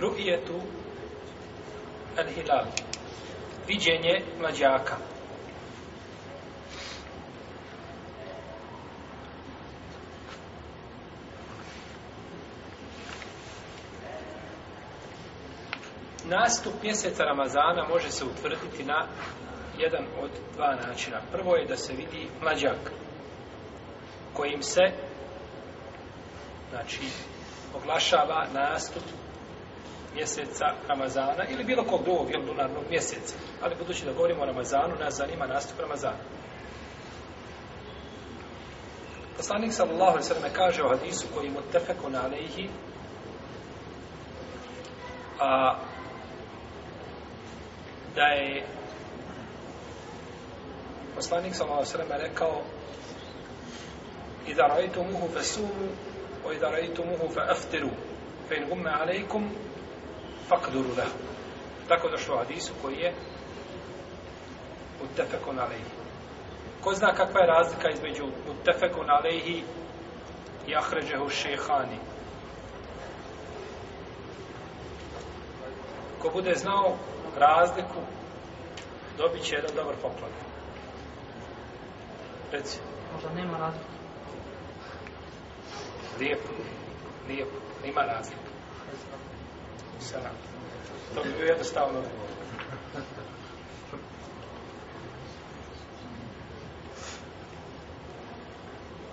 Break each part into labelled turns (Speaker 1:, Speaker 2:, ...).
Speaker 1: Rukijetu al-Hilal. Viđenje mlađaka. Nastup mjeseca Ramazana može se utvrditi na jedan od dva načina. Prvo je da se vidi mlađak kojim se znači oglašava nastup mjeseca Ramazana ili bilo kog drugog ili lunarnog mjeseca. Ali budući da govorimo o Ramazanu, nas zanima nastup Ramazana. Poslanik sallallahu alaihi sallam kaže o hadisu koji mu tefeku na alaihi a, da je poslanik sallallahu alaihi sallam rekao Iza rajtumuhu fesumu o iza rajtumuhu feftiru fe in gumme alaikum faqduru lahu. Tako došlo u hadisu koji je utefekon alejhi. Ko zna kakva je razlika između utefekon alejhi i ahređehu šehani? Ko bude znao razliku, dobit će jedan dobar poklon.
Speaker 2: Reci. Možda nema razlike.
Speaker 1: Lijepo, lijepo, ima razlike selam. To bi bio jednostavno odgovor.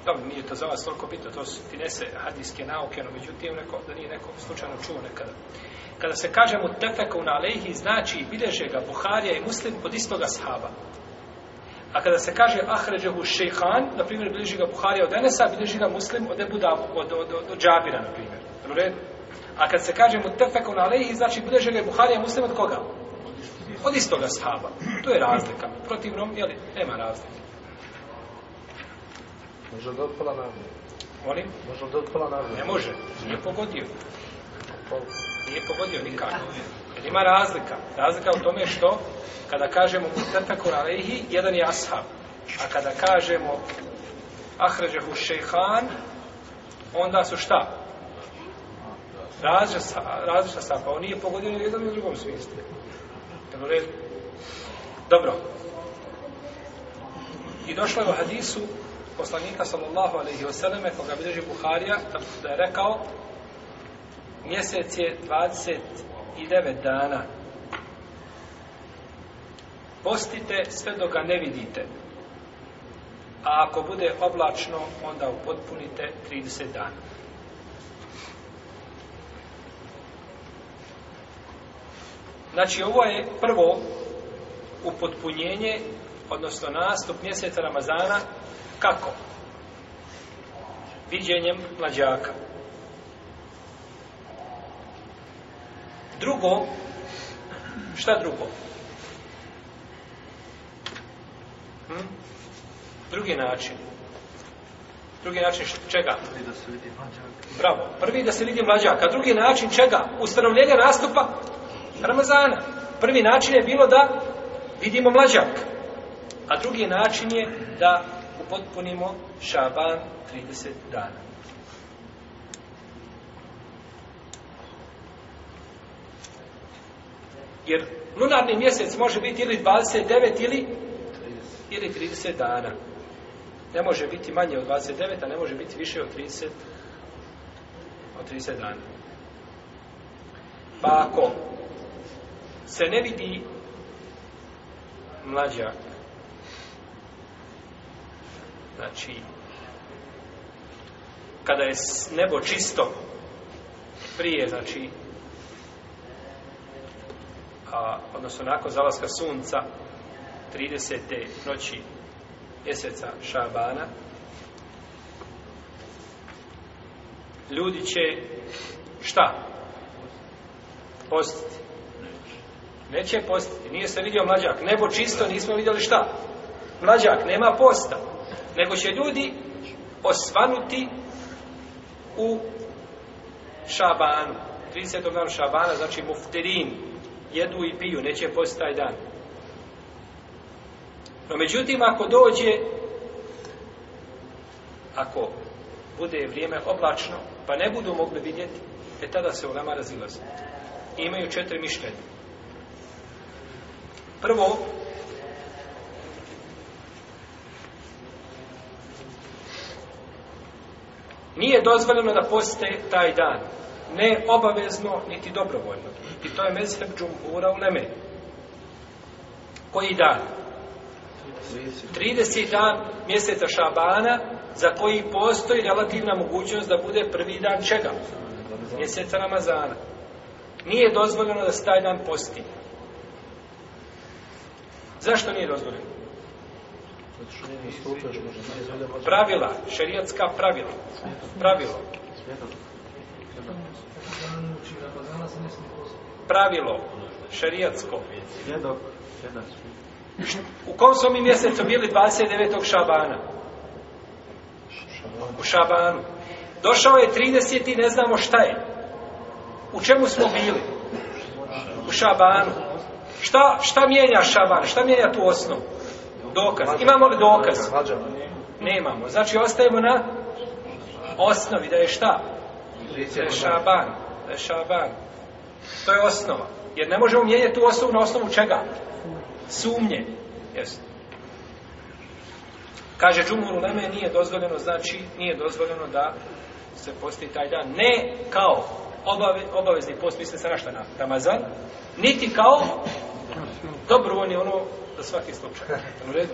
Speaker 1: Dobro, nije to za vas toliko bitno, to su finese hadijske nauke, no međutim, neko, da nije neko slučajno čuo nekada. Kada se kaže mu tefeku na alejhi, znači bileže ga Buharija i Muslim pod istoga sahaba. A kada se kaže ahređehu šejhan, na primjer, bileži ga Buharija od Enesa, bileži ga Muslim od Ebu Dabu, od, od, od, od Džabira, na primjer. U redu? A kad se kaže mutefekun alejhi, znači bilježenje Buharija muslim od koga? Od istoga sahaba. Tu je razlika. Protivnom, jeli, nema razlike.
Speaker 3: Može da otpala na
Speaker 1: Molim? Može
Speaker 3: da otpala na
Speaker 1: Ne može. Nije pogodio. Nije pogodio nikako. Jer ima razlika. Razlika u tome što, kada kažemo mutefekun alejhi, jedan je ashab. A kada kažemo ahređehu šejhan, onda su šta? različna stvar, pa on nije pogodio ni u jednom ni u drugom smislu. Dobro, red. Dobro. I došlo je u hadisu poslanika sallallahu alaihi wa sallame, koga bilježi Buharija, da je rekao mjesec je 29 dana. Postite sve dok ga ne vidite. A ako bude oblačno, onda upotpunite 30 dana. Znači, ovo je prvo upotpunjenje, odnosno nastup mjeseca Ramazana, kako? Viđenjem mlađaka. Drugo, šta drugo? Hm? Drugi način. Drugi način čega?
Speaker 3: Prvi da se vidi
Speaker 1: mlađak. Bravo. Prvi da se vidi mlađak. A drugi način čega? Ustanovljenje nastupa? Ramazana. Prvi način je bilo da vidimo mlađak. A drugi način je da upotpunimo šaban 30 dana. Jer lunarni mjesec može biti ili 29 ili 30. ili 30 dana. Ne može biti manje od 29, a ne može biti više od 30 od 30 dana. Pa ako se ne vidi mlađa znači kada je nebo čisto prije znači a, odnosno nakon zalaska sunca 30. noći mjeseca Šabana ljudi će šta? postiti Neće postiti, nije se vidio mlađak. Nebo čisto, nismo vidjeli šta. Mlađak, nema posta. Nego će ljudi osvanuti u šabanu. 30. dan šabana, znači mufterin. Jedu i piju, neće postiti taj dan. No međutim, ako dođe, ako bude vrijeme oblačno, pa ne budu mogli vidjeti, e tada se u nama razilaze. Imaju četiri mišljenja. Prvo, nije dozvoljeno da poste taj dan. Ne obavezno, niti dobrovoljno. I to je mezheb džumhura u Leme. Koji dan? 30 dan mjeseca Šabana za koji postoji relativna mogućnost da bude prvi dan čega? Mjeseca Ramazana. Nije dozvoljeno da se taj dan postine. Zašto nije dozvoljeno? Pravila, šerijatska pravila. Pravilo. Pravilo, šerijatsko. U kom su mi mjesecu bili 29. šabana? U šabanu. Došao je 30. i ne znamo šta je. U čemu smo bili? U šabanu. U šabanu. Šta, šta mijenja Šaban? Šta mijenja tu osnovu? Dokaz. Imamo li dokaz? Nemamo. Znači ostajemo na osnovi da je šta? Da je Šaban. Da je Šaban. To je osnova. Jer ne možemo mijenjati tu osnovu na osnovu čega? Sumnje. Jesu. Kaže Džumur u Leme, nije dozvoljeno, znači nije dozvoljeno da se posti taj dan. Ne kao obave, obavezni post, misle se na šta na Ramazan, niti kao Dobrovoljni ono za svaki slučaj. U redu?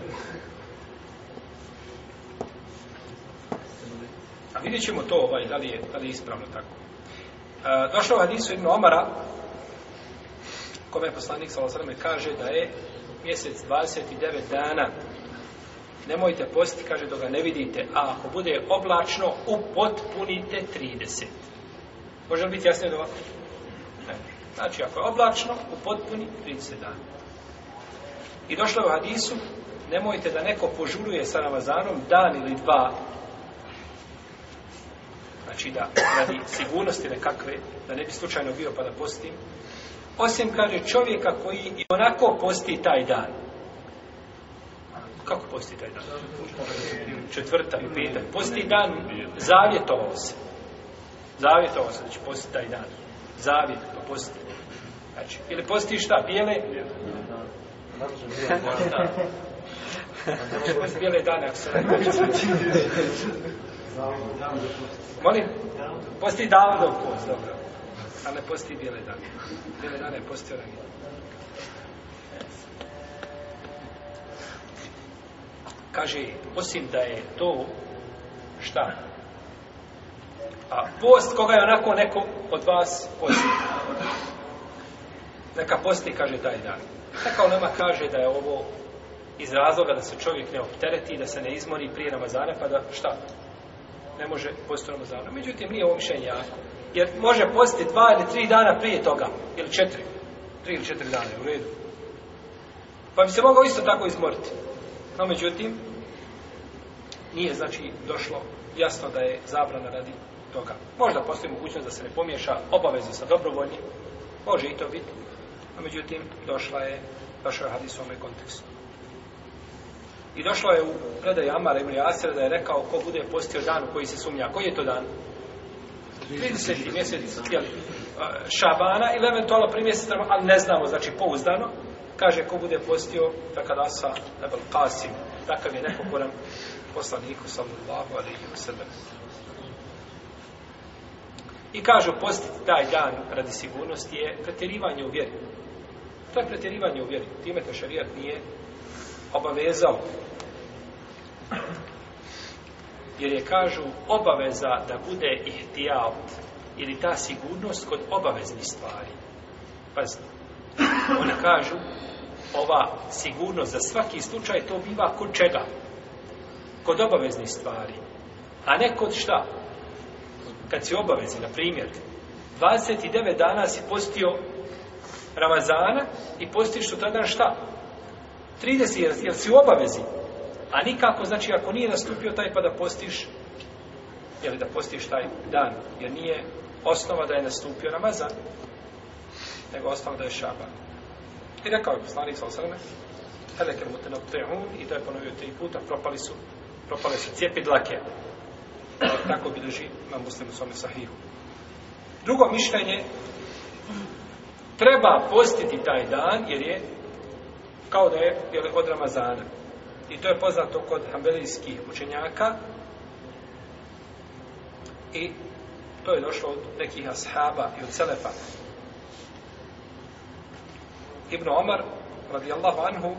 Speaker 1: A vidjet ćemo to ovaj, da li je, da li je ispravno tako. E, došlo ovaj Hadisu Ibn Omara, kome je poslanik Salazarame, kaže da je mjesec 29 dana nemojte postiti, kaže, da ga ne vidite, a ako bude oblačno, upotpunite 30. Može li biti jasnije do ovako? Znači, ako je oblačno, u potpuni 30 dana. I došlo je u hadisu, nemojte da neko požuruje sa Ramazanom dan ili dva. Znači, da radi sigurnosti nekakve, da ne bi slučajno bio pa da postim. Osim, kaže, čovjeka koji i onako posti taj dan. Kako posti taj dan? Četvrta i petak. Posti dan, zavjetovao se. Zavjetovao se da će posti taj dan zavid, pa posti. Znači, ili posti šta, bijele? Znači, bijele dane, ako se nekoči. Molim? Posti davno do post, dobro. A ne posti bijele dane. Bijele dane je postio ranije. Kaže, osim da je to šta? A post koga je onako neko od vas postio. Neka posti kaže taj dan. Neka onama kaže da je ovo iz razloga da se čovjek ne optereti, da se ne izmori prije Ramazana, pa da šta? Ne može posti Ramazana. Međutim, nije ovo mišljenje jako. Jer može posti dva ili tri dana prije toga. Ili četiri. Tri ili četiri dana, u redu. Pa bi se mogao isto tako izmoriti. No, međutim, nije, znači, došlo jasno da je zabrana radi toga. Možda postoji mogućnost da se ne pomiješa obavezno sa dobrovoljnim, može i to biti, a međutim došla je, došla je hadis u ovome kontekstu. I došla je u predaj Amara ibn Asir da je rekao ko bude postio dan u koji se sumnja. Koji je to dan? 30. mjesec jel, šabana ili eventualno primjesec, ali ne znamo, znači pouzdano, kaže ko bude postio takad Asa, nebel Qasim, takav je neko ko nam poslaniku sallallahu alaihi wa sallam. I kaže postiti taj dan radi sigurnosti je pretjerivanje u vjeri. To je pretjerivanje u vjeri. Time te šarijat nije obavezao. Jer je, kažu, obaveza da bude ihtijaut ili ta sigurnost kod obaveznih stvari. Pazite. Oni kažu, ova sigurnost za svaki slučaj to biva kod čega? Kod obaveznih stvari. A ne kod šta? Kod kad si obavezi, na primjer, 29 dana si postio Ramazana i postiš sutra dan šta? 30, jel si u obavezi? A nikako, znači, ako nije nastupio taj pa da postiš, jel da postiš taj dan, jer nije osnova da je nastupio Ramazan, nego osnova da je Šaban. I rekao je poslanik sa osrme, Helekem mu te i to je ponovio tri puta, propali su, propale su cijepi dlake tako bilježi imam muslim u svome sahihu. Drugo mišljenje, treba postiti taj dan, jer je kao da je, je li, od Ramazana. I to je poznato kod hambelijskih učenjaka. I to je došlo od nekih ashaba i od Selefa. Ibn Omar, radijallahu anhu,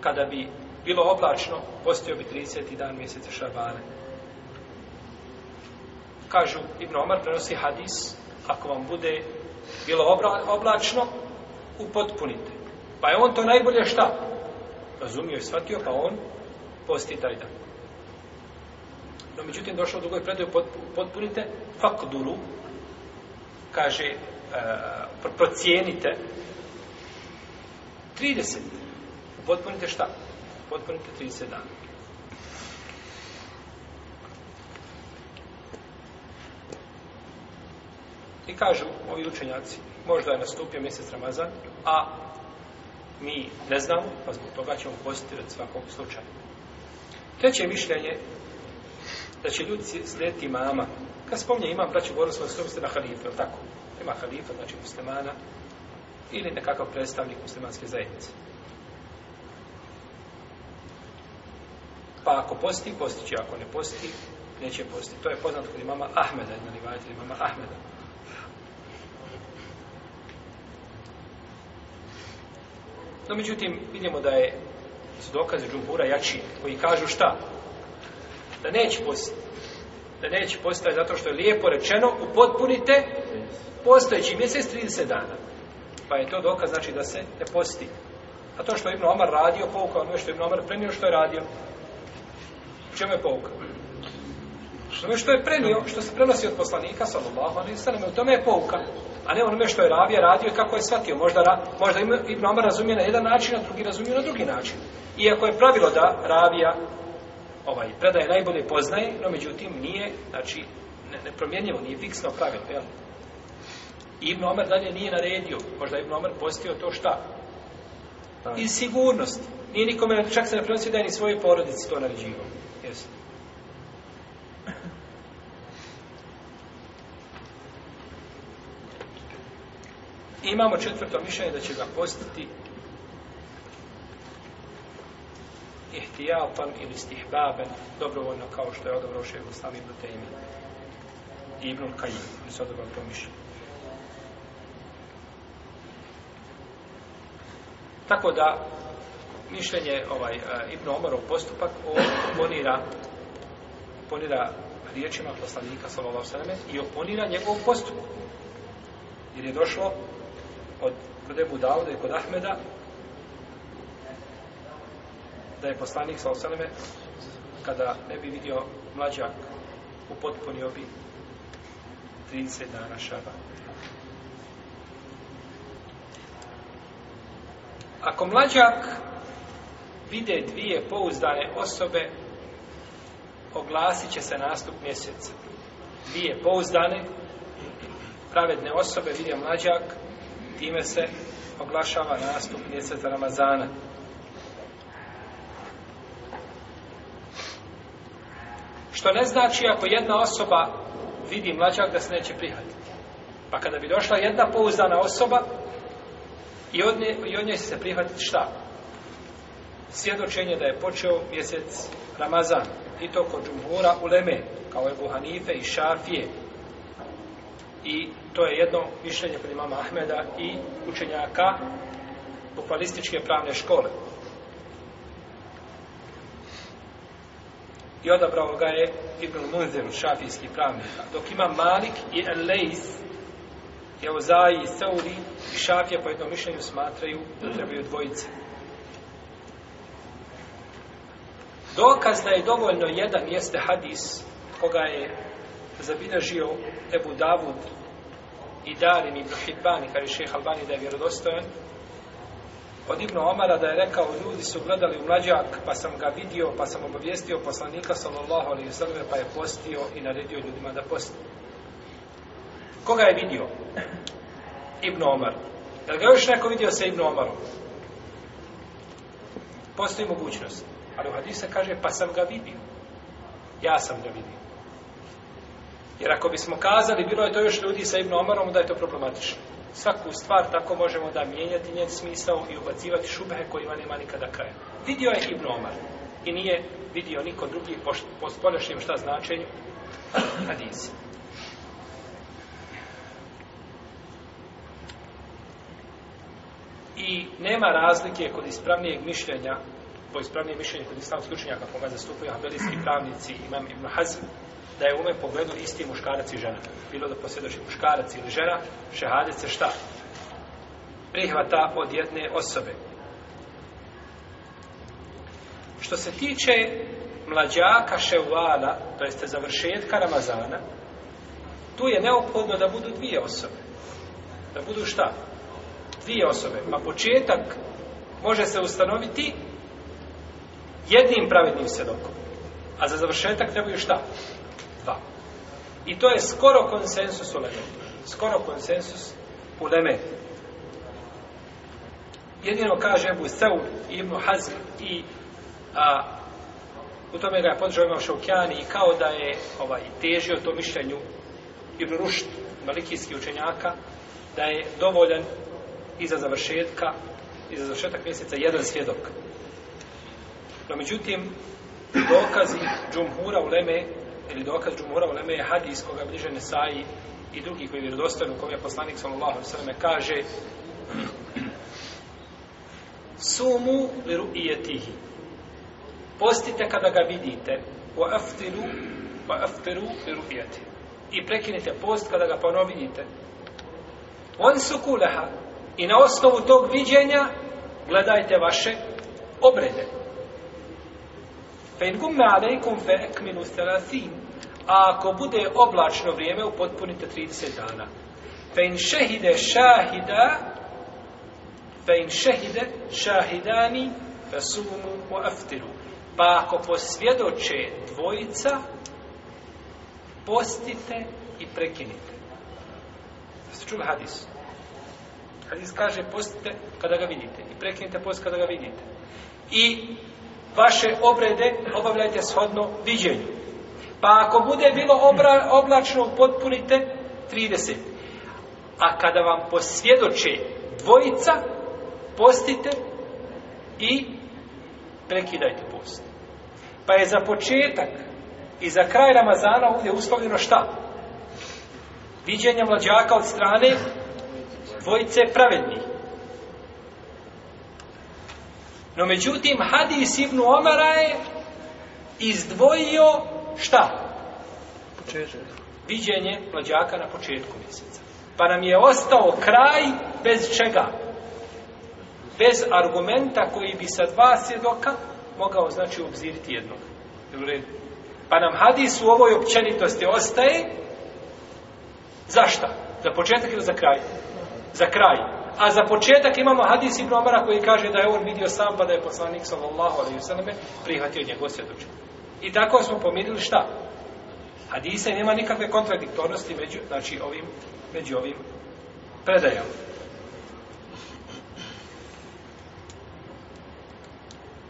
Speaker 1: kada bi bilo oblačno, postio bi 30. dan mjeseca Šarbana. Kažu, Ibn Omar prenosi hadis, ako vam bude bilo oblačno, upotpunite. Pa je on to najbolje šta? Razumio i shvatio, pa on posti taj dan. No, međutim, došao u drugoj predaju, potpunite, fakduru, kaže, e, procijenite, 30. Upotpunite šta? potvrdite 30 dana. I kažu ovi učenjaci, možda je nastupio mjesec Ramazan, a mi ne znamo, pa zbog toga ćemo postiti od svakog slučaja. Treće mišljenje, da će ljudi slijediti imama. Kad spomnije imam, da će govoriti svoj na halifu, tako? Ima halifa, znači muslimana, ili nekakav predstavnik muslimanske zajednice. posti, posti će. Ako ne posti, neće posti. To je poznat kod imama Ahmeda, jedna rivajta imama Ahmeda. No, međutim, vidimo da je su dokaze džumbura jači, koji kažu šta? Da neće posti. Da neće postati zato što je lijepo rečeno, upotpunite postojeći mjesec 30 dana. Pa je to dokaz znači da se ne posti. A to što je Ibn Omar radio, povukao ono što je Ibn Omar prenio što je radio, čemu je pouka? Što me ono što je prenio, što se prenosi od poslanika, sallallahu alaihi sallam, u tome je pouka. A ne onome što je ravija radio i kako je shvatio. Možda, ra, možda Ibn Omar razumije na jedan način, a drugi razumije na drugi način. Iako je pravilo da ravija ovaj, predaje najbolje poznaje, no međutim nije, znači, ne, ne promjenjivo, nije fiksno pravilo, jel? Ibn Omar dalje nije naredio, možda Ibn Omar postio to šta? Iz sigurnosti. Nije nikome, čak se ne prenosio da je ni svoje porodice to naređivo. Jesi. Imamo četvrto mišljenje da će ga postiti ihtijapan ili stihbaben dobrovoljno kao što je odobro šeho stavi do temi Ibnul Kajim, oni su odobro to mišljenje. Tako da mišljenje ovaj uh, Ibn Omarov postupak oponira oponira riječima poslanika sallallahu sallam i oponira njegov postupak jer je došlo od kod Ebu Dauda i kod Ahmeda da je poslanik sallallahu sallam kada ne bi vidio mlađak upotpunio bi 30 dana šaba ako mlađak vide dvije pouzdane osobe, oglasit će se nastup mjeseca. Dvije pouzdane, pravedne osobe, vidje mlađak, time se oglašava nastup mjeseca Ramazana. Što ne znači ako jedna osoba vidi mlađak da se neće prihvatiti. Pa kada bi došla jedna pouzdana osoba i od nje, i od nje se prihvatiti šta? Šta? svjedočenje da je počeo mjesec Ramazan i to kod džumhura u Leme, kao Ebu Hanife i Šafije. I to je jedno mišljenje kod imama Ahmeda i učenjaka bukvalističke pravne škole. I odabrao ga je Ibn Munzir, šafijski pravnik. Dok ima Malik i Elejs, Jeuzaji i Sauri i Šafija po jednom mišljenju smatraju da trebaju dvojice. Dokaz da je dovoljno jedan jeste hadis koga je zabinažio Ebu Davud i Darin ibn Hibbani, kada je šeha Albani da je vjerodostojan, od Ibnu Omara da je rekao, ljudi su gledali u mlađak, pa sam ga vidio, pa sam obavijestio poslanika, sallallahu alaihi sallam, pa je postio i naredio ljudima da posti. Koga je vidio? Ibnu Omar. Je li ga još neko vidio sa Ibnu Omarom? Postoji mogućnost. Ali u hadisa kaže, pa sam ga vidio. Ja sam ga vidio. Jer ako bismo kazali, bilo je to još ljudi sa Ibn Omarom, da je to problematično. Svaku stvar tako možemo da mijenjati njen smisao i ubacivati šubehe kojima nema nikada kraja. Vidio je Ibn Omar i nije vidio niko drugi po, po spolješnjem šta značenju hadisa. I nema razlike kod ispravnijeg mišljenja po ispravnije mišljenje kod islamskih učenjaka koga zastupuju habelijski pravnici imam Ibn Hazm da je u ovom pogledu isti muškarac i žena bilo da posjedoši muškarac ili žena šehadet se šta prihvata od jedne osobe što se tiče mlađaka ševala to jeste završetka Ramazana tu je neophodno da budu dvije osobe da budu šta dvije osobe pa početak može se ustanoviti jednim pravednim svjedokom. A za završetak trebaju šta? Dva. I to je skoro konsensus u Leme. Skoro konsensus u Leme. Jedino kaže Ebu Seul i Ibnu Hazm i a, u tome ga je podržao imam Šaukjani i kao da je ovaj, težio to mišljenju Ibnu Rušt, malikijski učenjaka, da je dovoljan iza završetka, iza završetak mjeseca jedan svjedok. No, međutim, dokaz džumhura u Leme, ili dokaz džumhura u Leme je hadis koga bliže Nesai i drugi koji je vjerodostojen u kom je poslanik sallallahu alaihi wa kaže Sumu liru ijetihi Postite kada ga vidite Wa aftiru Wa aftiru liru ijetihi I prekinite post kada ga ponovinite On su kuleha I na osnovu tog viđenja Gledajte vaše obrede Fe in gumme aleikum fe ekminu selasim. A ako bude oblačno vrijeme, upotpunite 30 dana. Fe in šehide šahida, fe in šehide šahidani, fe sumu u aftiru. Pa ako posvjedoče dvojica, postite i prekinite. Jeste čuli hadis? Hadis kaže postite kada ga vidite i prekinite post kada ga vidite. I vaše obrede obavljajte shodno viđenju. Pa ako bude bilo obra, oblačno, potpunite 30. A kada vam posvjedoče dvojica, postite i prekidajte post. Pa je za početak i za kraj Ramazana ovdje uslovljeno šta? Viđenje mlađaka od strane dvojice pravednih. No međutim, hadis ibn Omara je izdvojio šta? Početak. Viđenje mlađaka na početku mjeseca. Pa nam je ostao kraj bez čega? Bez argumenta koji bi sa dva svjedoka mogao znači obziriti jednog. Pa nam hadis u ovoj općenitosti ostaje zašta? Za početak ili za kraj? Za kraj. Za kraj. A za početak imamo hadis Ibn Omara koji kaže da je on vidio sam pa da je poslanik sallallahu alaihi wa sallam prihvatio njegov svjedočenje. I tako smo pomirili šta? Hadise nema nikakve kontradiktornosti među, znači, ovim, među ovim predajama.